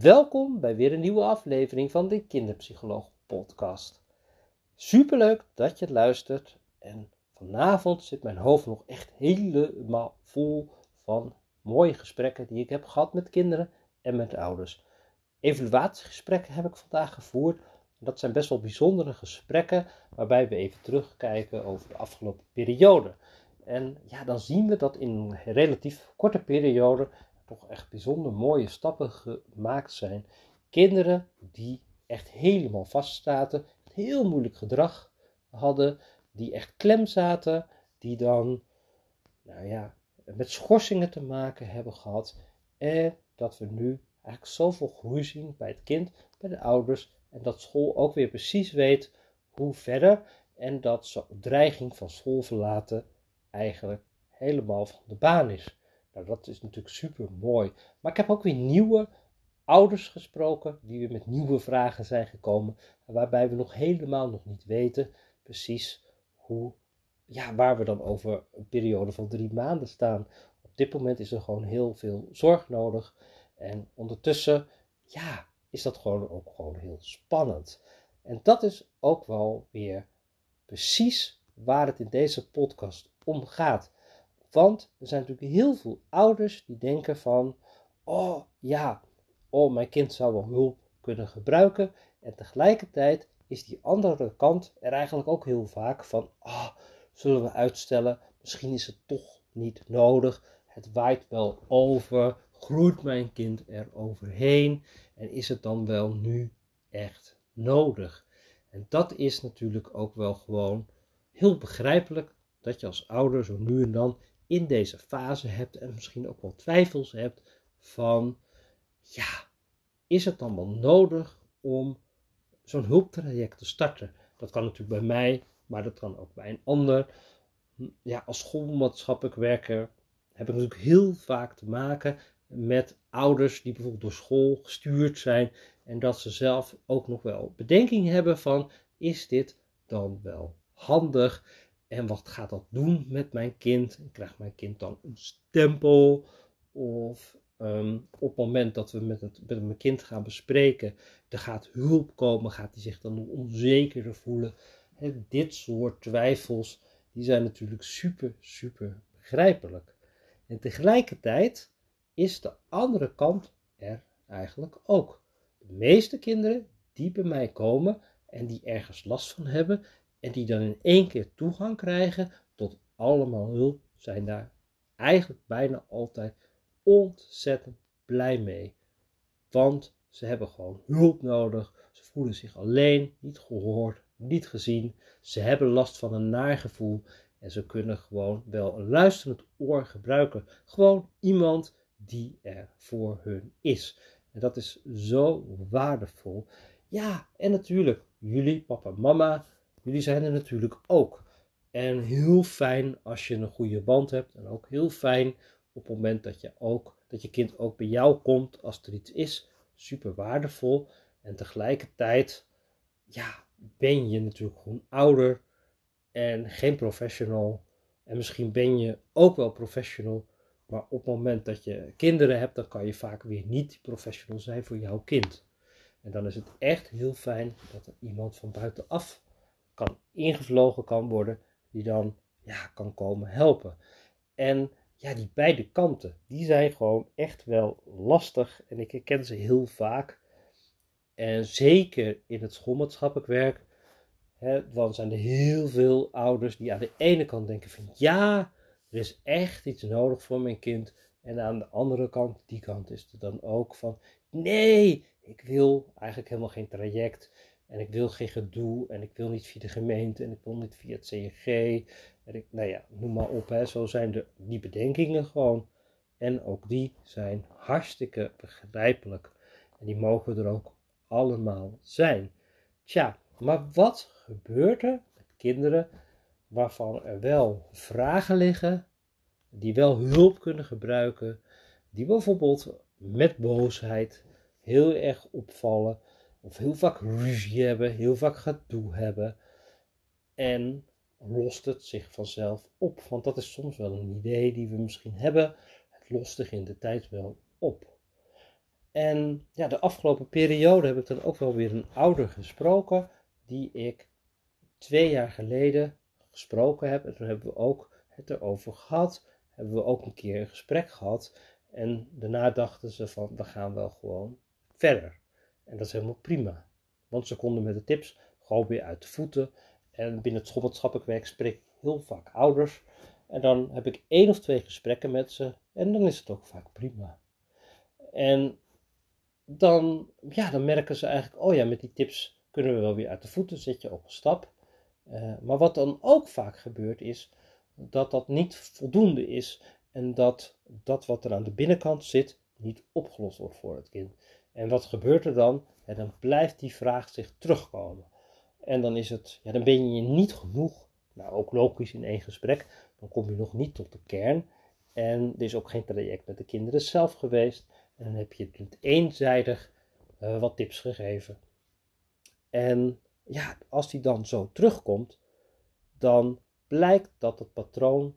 Welkom bij weer een nieuwe aflevering van de Kinderpsycholoog Podcast. Superleuk dat je luistert en vanavond zit mijn hoofd nog echt helemaal vol van mooie gesprekken die ik heb gehad met kinderen en met ouders. Evaluatiegesprekken heb ik vandaag gevoerd. Dat zijn best wel bijzondere gesprekken waarbij we even terugkijken over de afgelopen periode. En ja, dan zien we dat in een relatief korte periode toch echt bijzonder mooie stappen gemaakt zijn. Kinderen die echt helemaal vastzaten, heel moeilijk gedrag hadden, die echt klem zaten, die dan, nou ja, met schorsingen te maken hebben gehad. En dat we nu eigenlijk zoveel groei zien bij het kind, bij de ouders. En dat school ook weer precies weet hoe verder. En dat zo'n dreiging van school verlaten eigenlijk helemaal van de baan is. Nou, dat is natuurlijk super mooi. Maar ik heb ook weer nieuwe ouders gesproken die weer met nieuwe vragen zijn gekomen. Waarbij we nog helemaal nog niet weten precies hoe, ja, waar we dan over een periode van drie maanden staan. Op dit moment is er gewoon heel veel zorg nodig. En ondertussen, ja, is dat gewoon ook gewoon heel spannend. En dat is ook wel weer precies waar het in deze podcast om gaat. Want er zijn natuurlijk heel veel ouders die denken van, oh ja, oh mijn kind zou wel hulp kunnen gebruiken. En tegelijkertijd is die andere kant er eigenlijk ook heel vaak van, oh, zullen we uitstellen, misschien is het toch niet nodig. Het waait wel over, groeit mijn kind er overheen en is het dan wel nu echt nodig? En dat is natuurlijk ook wel gewoon heel begrijpelijk dat je als ouder zo nu en dan in deze fase hebt en misschien ook wel twijfels hebt van, ja, is het dan wel nodig om zo'n hulptraject te starten? Dat kan natuurlijk bij mij, maar dat kan ook bij een ander. Ja, als schoolmaatschappelijk werker heb ik natuurlijk heel vaak te maken met ouders die bijvoorbeeld door school gestuurd zijn en dat ze zelf ook nog wel bedenking hebben van is dit dan wel handig en wat gaat dat doen met mijn kind? Krijgt mijn kind dan een stempel? Of ehm, op het moment dat we met, het, met mijn kind gaan bespreken, er gaat hulp komen, gaat hij zich dan onzekerder voelen? dit soort twijfels, die zijn natuurlijk super, super begrijpelijk. En tegelijkertijd is de andere kant er eigenlijk ook. De meeste kinderen die bij mij komen en die ergens last van hebben, en die dan in één keer toegang krijgen tot allemaal hulp, zijn daar eigenlijk bijna altijd ontzettend blij mee. Want ze hebben gewoon hulp nodig. Ze voelen zich alleen, niet gehoord, niet gezien. Ze hebben last van een naargevoel en ze kunnen gewoon wel een luisterend oor gebruiken. Gewoon iemand die er voor hun is. En dat is zo waardevol. Ja, en natuurlijk, jullie, papa, mama, Jullie zijn er natuurlijk ook. En heel fijn als je een goede band hebt. En ook heel fijn op het moment dat je, ook, dat je kind ook bij jou komt als er iets is. Super waardevol. En tegelijkertijd, ja, ben je natuurlijk gewoon ouder en geen professional. En misschien ben je ook wel professional. Maar op het moment dat je kinderen hebt, dan kan je vaak weer niet professional zijn voor jouw kind. En dan is het echt heel fijn dat er iemand van buitenaf kan ingevlogen kan worden, die dan ja, kan komen helpen. En ja, die beide kanten, die zijn gewoon echt wel lastig en ik herken ze heel vaak. En zeker in het schoolmaatschappelijk werk, hè, dan zijn er heel veel ouders die aan de ene kant denken van ja, er is echt iets nodig voor mijn kind. En aan de andere kant, die kant is er dan ook van nee, ik wil eigenlijk helemaal geen traject. En ik wil geen gedoe en ik wil niet via de gemeente en ik wil niet via het CNG. En ik, nou ja, noem maar op. Hè. Zo zijn de, die bedenkingen gewoon. En ook die zijn hartstikke begrijpelijk. En die mogen er ook allemaal zijn. Tja, maar wat gebeurt er met kinderen waarvan er wel vragen liggen, die wel hulp kunnen gebruiken, die bijvoorbeeld met boosheid heel erg opvallen of heel vaak ruzie hebben, heel vaak gedoe hebben. En lost het zich vanzelf op. Want dat is soms wel een idee die we misschien hebben. Het lost zich in de tijd wel op. En ja, de afgelopen periode heb ik dan ook wel weer een ouder gesproken, die ik twee jaar geleden gesproken heb. En toen hebben we ook het erover gehad. Hebben we ook een keer een gesprek gehad. En daarna dachten ze van, we gaan wel gewoon verder. En dat is helemaal prima. Want ze konden met de tips gewoon weer uit de voeten. En binnen het schoolmaatschappelijk werk spreek ik heel vaak ouders. En dan heb ik één of twee gesprekken met ze. En dan is het ook vaak prima. En dan, ja, dan merken ze eigenlijk, oh ja, met die tips kunnen we wel weer uit de voeten, zet je op een stap. Uh, maar wat dan ook vaak gebeurt is dat dat niet voldoende is en dat dat wat er aan de binnenkant zit niet opgelost wordt voor het kind. En wat gebeurt er dan? Dan blijft die vraag zich terugkomen. En dan is het, ja, dan ben je niet genoeg, nou ook logisch in één gesprek, dan kom je nog niet tot de kern. En er is ook geen traject met de kinderen zelf geweest. En dan heb je het eenzijdig uh, wat tips gegeven. En ja, als die dan zo terugkomt, dan blijkt dat het patroon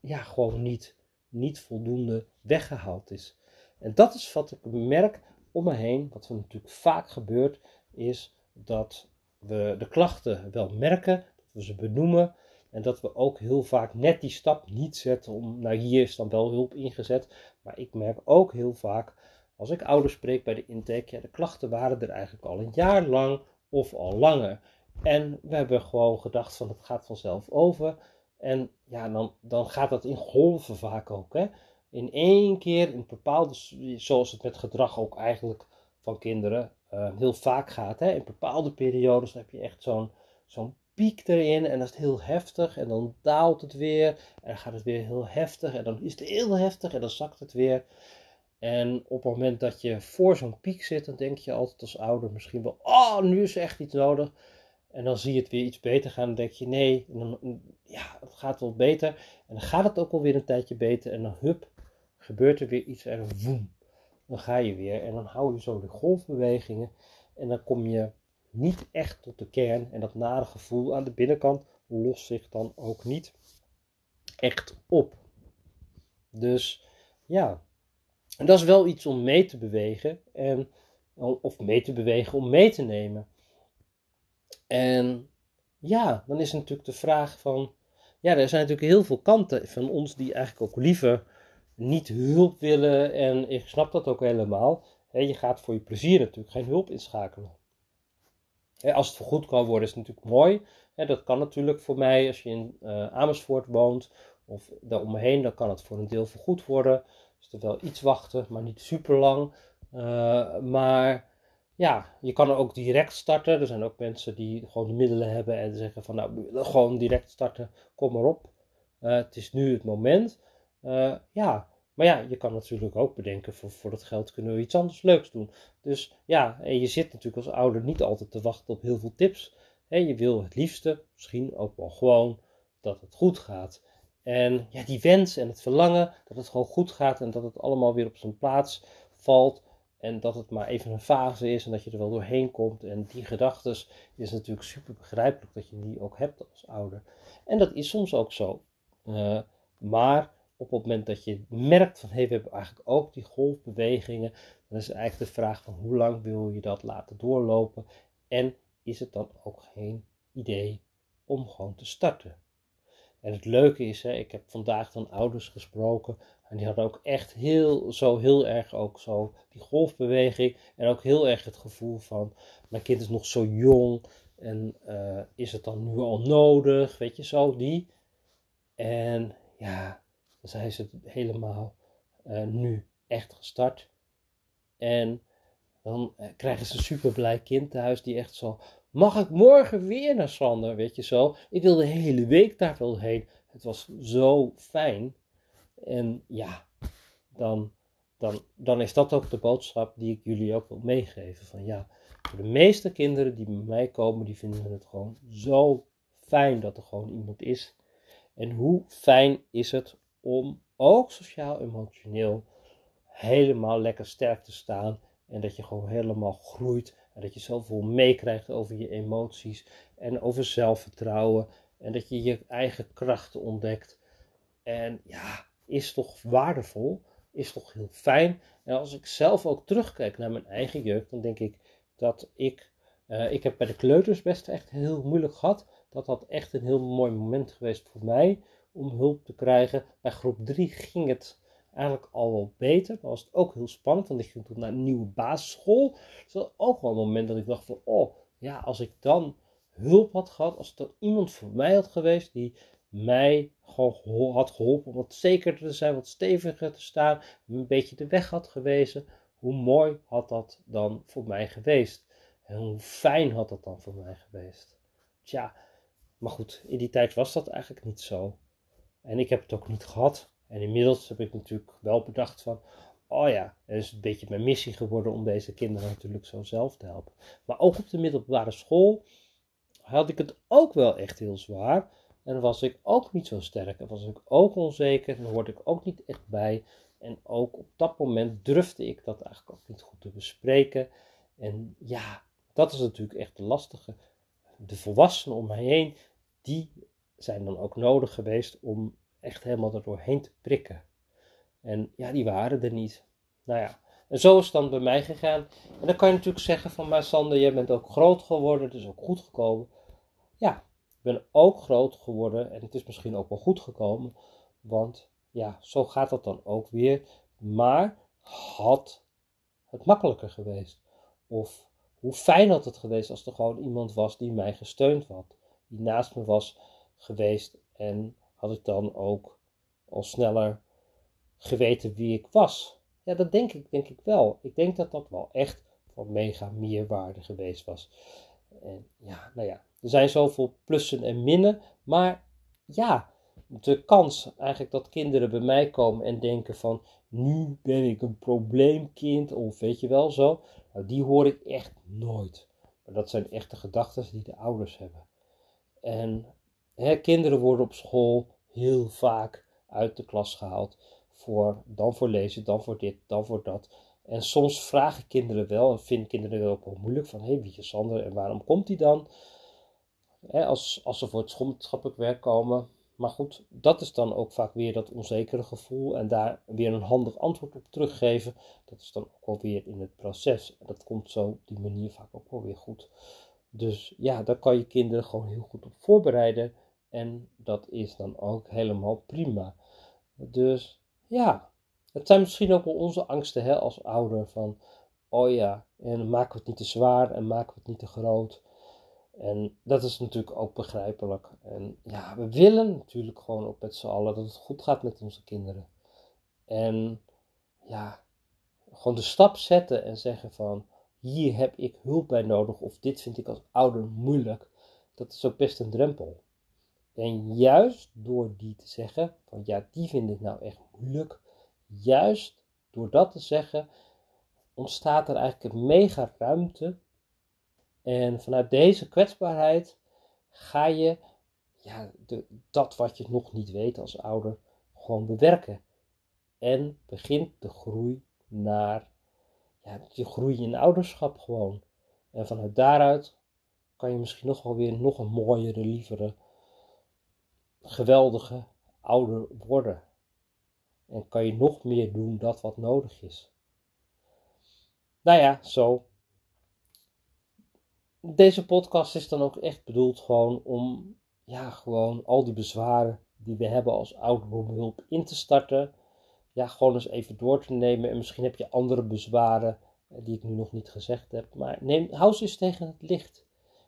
ja, gewoon niet, niet voldoende weggehaald is. En dat is wat ik merk om me heen, wat er natuurlijk vaak gebeurt, is dat we de klachten wel merken, dat we ze benoemen en dat we ook heel vaak net die stap niet zetten om, nou hier is dan wel hulp ingezet, maar ik merk ook heel vaak als ik ouders spreek bij de intake, ja, de klachten waren er eigenlijk al een jaar lang of al langer. En we hebben gewoon gedacht van het gaat vanzelf over. En ja, dan, dan gaat dat in golven vaak ook. Hè? In één keer, in bepaalde, zoals het met gedrag ook eigenlijk van kinderen uh, heel vaak gaat. Hè? In bepaalde periodes heb je echt zo'n zo'n piek erin en dat is heel heftig. En dan daalt het weer en dan gaat het weer heel heftig. En dan is het heel heftig en dan zakt het weer. En op het moment dat je voor zo'n piek zit, dan denk je altijd als ouder misschien wel, oh, nu is echt iets nodig. En dan zie je het weer iets beter gaan. Dan denk je, nee, ja, het gaat wel beter. En dan gaat het ook alweer een tijdje beter. En dan hup, gebeurt er weer iets en woem. Dan ga je weer en dan hou je zo de golfbewegingen. En dan kom je niet echt tot de kern. En dat nare gevoel aan de binnenkant lost zich dan ook niet echt op. Dus ja, en dat is wel iets om mee te bewegen. En, of mee te bewegen om mee te nemen. En ja, dan is natuurlijk de vraag van. Ja, er zijn natuurlijk heel veel kanten van ons die eigenlijk ook liever niet hulp willen. En ik snap dat ook helemaal. je gaat voor je plezier natuurlijk geen hulp inschakelen. als het vergoed kan worden, is het natuurlijk mooi. dat kan natuurlijk voor mij als je in uh, Amersfoort woont of daar om me heen, dan kan het voor een deel vergoed worden. Dus er wel iets wachten, maar niet super lang. Uh, maar ja, je kan er ook direct starten. Er zijn ook mensen die gewoon de middelen hebben en zeggen van nou, gewoon direct starten, kom maar op. Uh, het is nu het moment. Uh, ja, maar ja, je kan natuurlijk ook bedenken, voor, voor dat geld kunnen we iets anders leuks doen. Dus ja, en je zit natuurlijk als ouder niet altijd te wachten op heel veel tips. je wil het liefste, misschien ook wel gewoon, dat het goed gaat. En ja, die wens en het verlangen dat het gewoon goed gaat en dat het allemaal weer op zijn plaats valt. En dat het maar even een fase is en dat je er wel doorheen komt. En die gedachten is natuurlijk super begrijpelijk dat je die ook hebt als ouder. En dat is soms ook zo. Uh, maar op het moment dat je merkt van hé, hey, we hebben eigenlijk ook die golfbewegingen, dan is eigenlijk de vraag van hoe lang wil je dat laten doorlopen en is het dan ook geen idee om gewoon te starten. En het leuke is, hè, ik heb vandaag dan ouders gesproken en die hadden ook echt heel, zo heel erg ook zo die golfbeweging en ook heel erg het gevoel van mijn kind is nog zo jong en uh, is het dan nu al nodig, weet je, zo die. En ja, dan zijn ze helemaal uh, nu echt gestart. En dan uh, krijgen ze een super blij kind thuis die echt zo Mag ik morgen weer naar Sander, weet je zo? Ik wil de hele week daar wel heen. Het was zo fijn. En ja, dan, dan, dan is dat ook de boodschap die ik jullie ook wil meegeven. Van ja, voor de meeste kinderen die bij mij komen, die vinden het gewoon zo fijn dat er gewoon iemand is. En hoe fijn is het om ook sociaal-emotioneel helemaal lekker sterk te staan. En dat je gewoon helemaal groeit en dat je zoveel meekrijgt over je emoties en over zelfvertrouwen. En dat je je eigen krachten ontdekt. En ja, is toch waardevol. is toch heel fijn. En als ik zelf ook terugkijk naar mijn eigen jeugd, dan denk ik dat ik, uh, ik heb bij de kleuters best echt heel moeilijk gehad. Dat had echt een heel mooi moment geweest voor mij om hulp te krijgen. Bij groep 3 ging het eigenlijk al wel beter. Maar was het ook heel spannend, want ik ging toen naar een nieuwe basisschool. Dus dat was ook wel een moment dat ik dacht van, oh ja, als ik dan hulp had gehad, als er iemand voor mij had geweest die mij gewoon had geholpen om wat zekerder te zijn, wat steviger te staan, een beetje de weg had gewezen, hoe mooi had dat dan voor mij geweest? En hoe fijn had dat dan voor mij geweest? Tja, maar goed, in die tijd was dat eigenlijk niet zo. En ik heb het ook niet gehad. En inmiddels heb ik natuurlijk wel bedacht van, oh ja, het is een beetje mijn missie geworden om deze kinderen natuurlijk zo zelf te helpen. Maar ook op de middelbare school had ik het ook wel echt heel zwaar. En was ik ook niet zo sterk. En was ik ook onzeker. En hoorde ik ook niet echt bij. En ook op dat moment durfde ik dat eigenlijk ook niet goed te bespreken. En ja, dat is natuurlijk echt de lastige. De volwassenen om mij heen, die zijn dan ook nodig geweest om echt helemaal er doorheen te prikken. En ja, die waren er niet. Nou ja, en zo is het dan bij mij gegaan. En dan kan je natuurlijk zeggen van, maar Sander, jij bent ook groot geworden, dus ook goed gekomen. Ja, ik ben ook groot geworden en het is misschien ook wel goed gekomen, want ja, zo gaat dat dan ook weer. Maar had het makkelijker geweest? Of hoe fijn had het geweest als er gewoon iemand was die mij gesteund had, die naast me was geweest en had ik dan ook al sneller geweten wie ik was. Ja, dat denk ik, denk ik wel. Ik denk dat dat wel echt van mega meerwaarde geweest was. En ja, nou ja, er zijn zoveel plussen en minnen, maar ja, de kans eigenlijk dat kinderen bij mij komen en denken van nu ben ik een probleemkind of weet je wel zo, nou, die hoor ik echt nooit. Maar dat zijn echte gedachten die de ouders hebben. En hè, kinderen worden op school heel vaak uit de klas gehaald. Voor, dan voor lezen, dan voor dit, dan voor dat. En soms vragen kinderen wel, en vinden kinderen wel ook moeilijk, van hé, hey, wie is Sander en waarom komt hij dan? als, als ze voor het scholarschappelijk werk komen. Maar goed, dat is dan ook vaak weer dat onzekere gevoel en daar weer een handig antwoord op teruggeven. Dat is dan ook wel weer in het proces. En dat komt zo op die manier vaak ook wel weer goed. Dus ja, daar kan je kinderen gewoon heel goed op voorbereiden. En dat is dan ook helemaal prima. Dus ja, het zijn misschien ook wel onze angsten hè, als ouder. Van, oh ja, en maken we het niet te zwaar en maken we het niet te groot. En dat is natuurlijk ook begrijpelijk. En ja, we willen natuurlijk gewoon ook met z'n allen dat het goed gaat met onze kinderen. En ja, gewoon de stap zetten en zeggen van, hier heb ik hulp bij nodig of dit vind ik als ouder moeilijk. Dat is ook best een drempel. En juist door die te zeggen, van ja, die vind ik nou echt moeilijk, juist door dat te zeggen, ontstaat er eigenlijk een mega ruimte. En vanuit deze kwetsbaarheid ga je ja, de, dat wat je nog niet weet als ouder gewoon bewerken. En begint de groei naar ja, je groei in ouderschap gewoon. En vanuit daaruit kan je misschien nog wel weer nog een mooiere, lievere geweldige ouder worden. En kan je nog meer doen dat wat nodig is. Nou ja, zo. Deze podcast is dan ook echt bedoeld gewoon om, ja, gewoon al die bezwaren die we hebben als hulp in te starten. Ja, gewoon eens even door te nemen. En misschien heb je andere bezwaren eh, die ik nu nog niet gezegd heb. Maar neem, hou ze eens tegen het licht.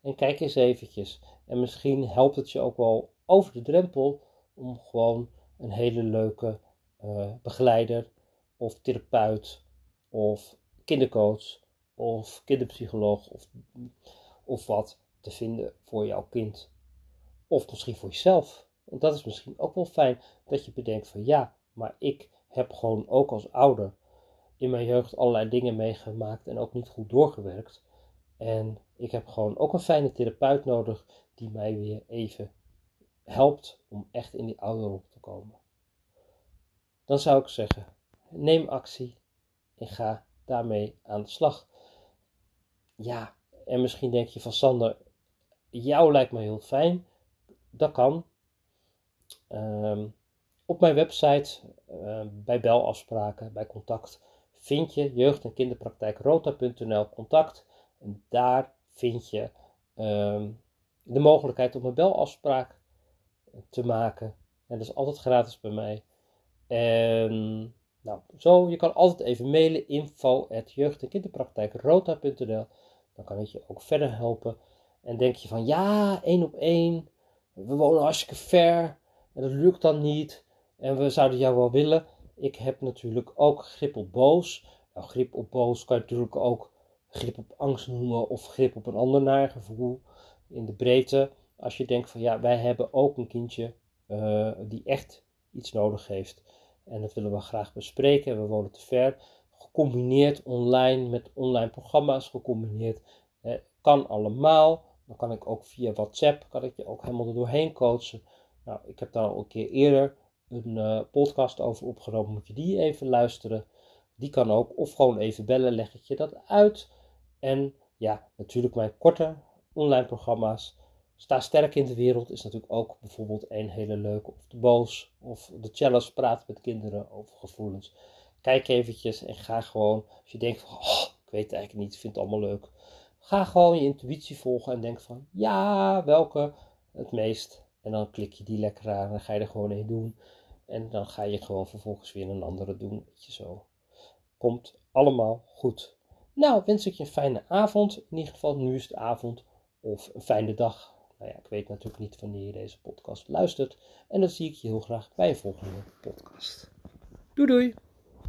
En kijk eens eventjes. En misschien helpt het je ook wel over de drempel om gewoon een hele leuke uh, begeleider of therapeut of kindercoach of kinderpsycholoog of, of wat te vinden voor jouw kind. Of misschien voor jezelf. Want dat is misschien ook wel fijn dat je bedenkt van ja, maar ik heb gewoon ook als ouder in mijn jeugd allerlei dingen meegemaakt en ook niet goed doorgewerkt. En ik heb gewoon ook een fijne therapeut nodig die mij weer even helpt om echt in die ouderrol te komen. Dan zou ik zeggen, neem actie en ga daarmee aan de slag. Ja, en misschien denk je van Sander, jou lijkt me heel fijn. Dat kan. Um, op mijn website, uh, bij belafspraken, bij contact, vind je jeugd- en kinderpraktijk rota.nl contact. En daar vind je uh, de mogelijkheid om een belafspraak te maken. En dat is altijd gratis bij mij. En nou, zo, je kan altijd even mailen info jeugd- en kinderpraktijkrota.nl. Dan kan ik je ook verder helpen. En denk je van ja, één op één, we wonen hartstikke ver en dat lukt dan niet en we zouden jou wel willen. Ik heb natuurlijk ook grip op boos. Nou, grip op boos kan je natuurlijk ook grip op angst noemen of grip op een ander nagevoel in de breedte. Als je denkt van ja, wij hebben ook een kindje uh, die echt iets nodig heeft. En dat willen we graag bespreken. We wonen te ver. Gecombineerd online met online programma's, gecombineerd. Eh, kan allemaal. Dan kan ik ook via WhatsApp, kan ik je ook helemaal er doorheen coachen. Nou, ik heb daar al een keer eerder een uh, podcast over opgenomen. Moet je die even luisteren. Die kan ook. Of gewoon even bellen, leg ik je dat uit. En ja, natuurlijk mijn korte online programma's. Sta sterk in de wereld is natuurlijk ook bijvoorbeeld een hele leuke. Of de boos. Of de challenge praat met kinderen over gevoelens. Kijk eventjes en ga gewoon. Als je denkt van, oh, ik weet het eigenlijk niet, ik vind het allemaal leuk. Ga gewoon je intuïtie volgen en denk van, ja, welke het meest. En dan klik je die lekker aan en dan ga je er gewoon een doen. En dan ga je gewoon vervolgens weer een andere doen. Weet je zo. Komt allemaal goed. Nou, wens ik je een fijne avond. In ieder geval, nu is het avond. Of een fijne dag. Nou ja, ik weet natuurlijk niet wanneer je deze podcast luistert. En dan zie ik je heel graag bij een volgende podcast. Doei doei!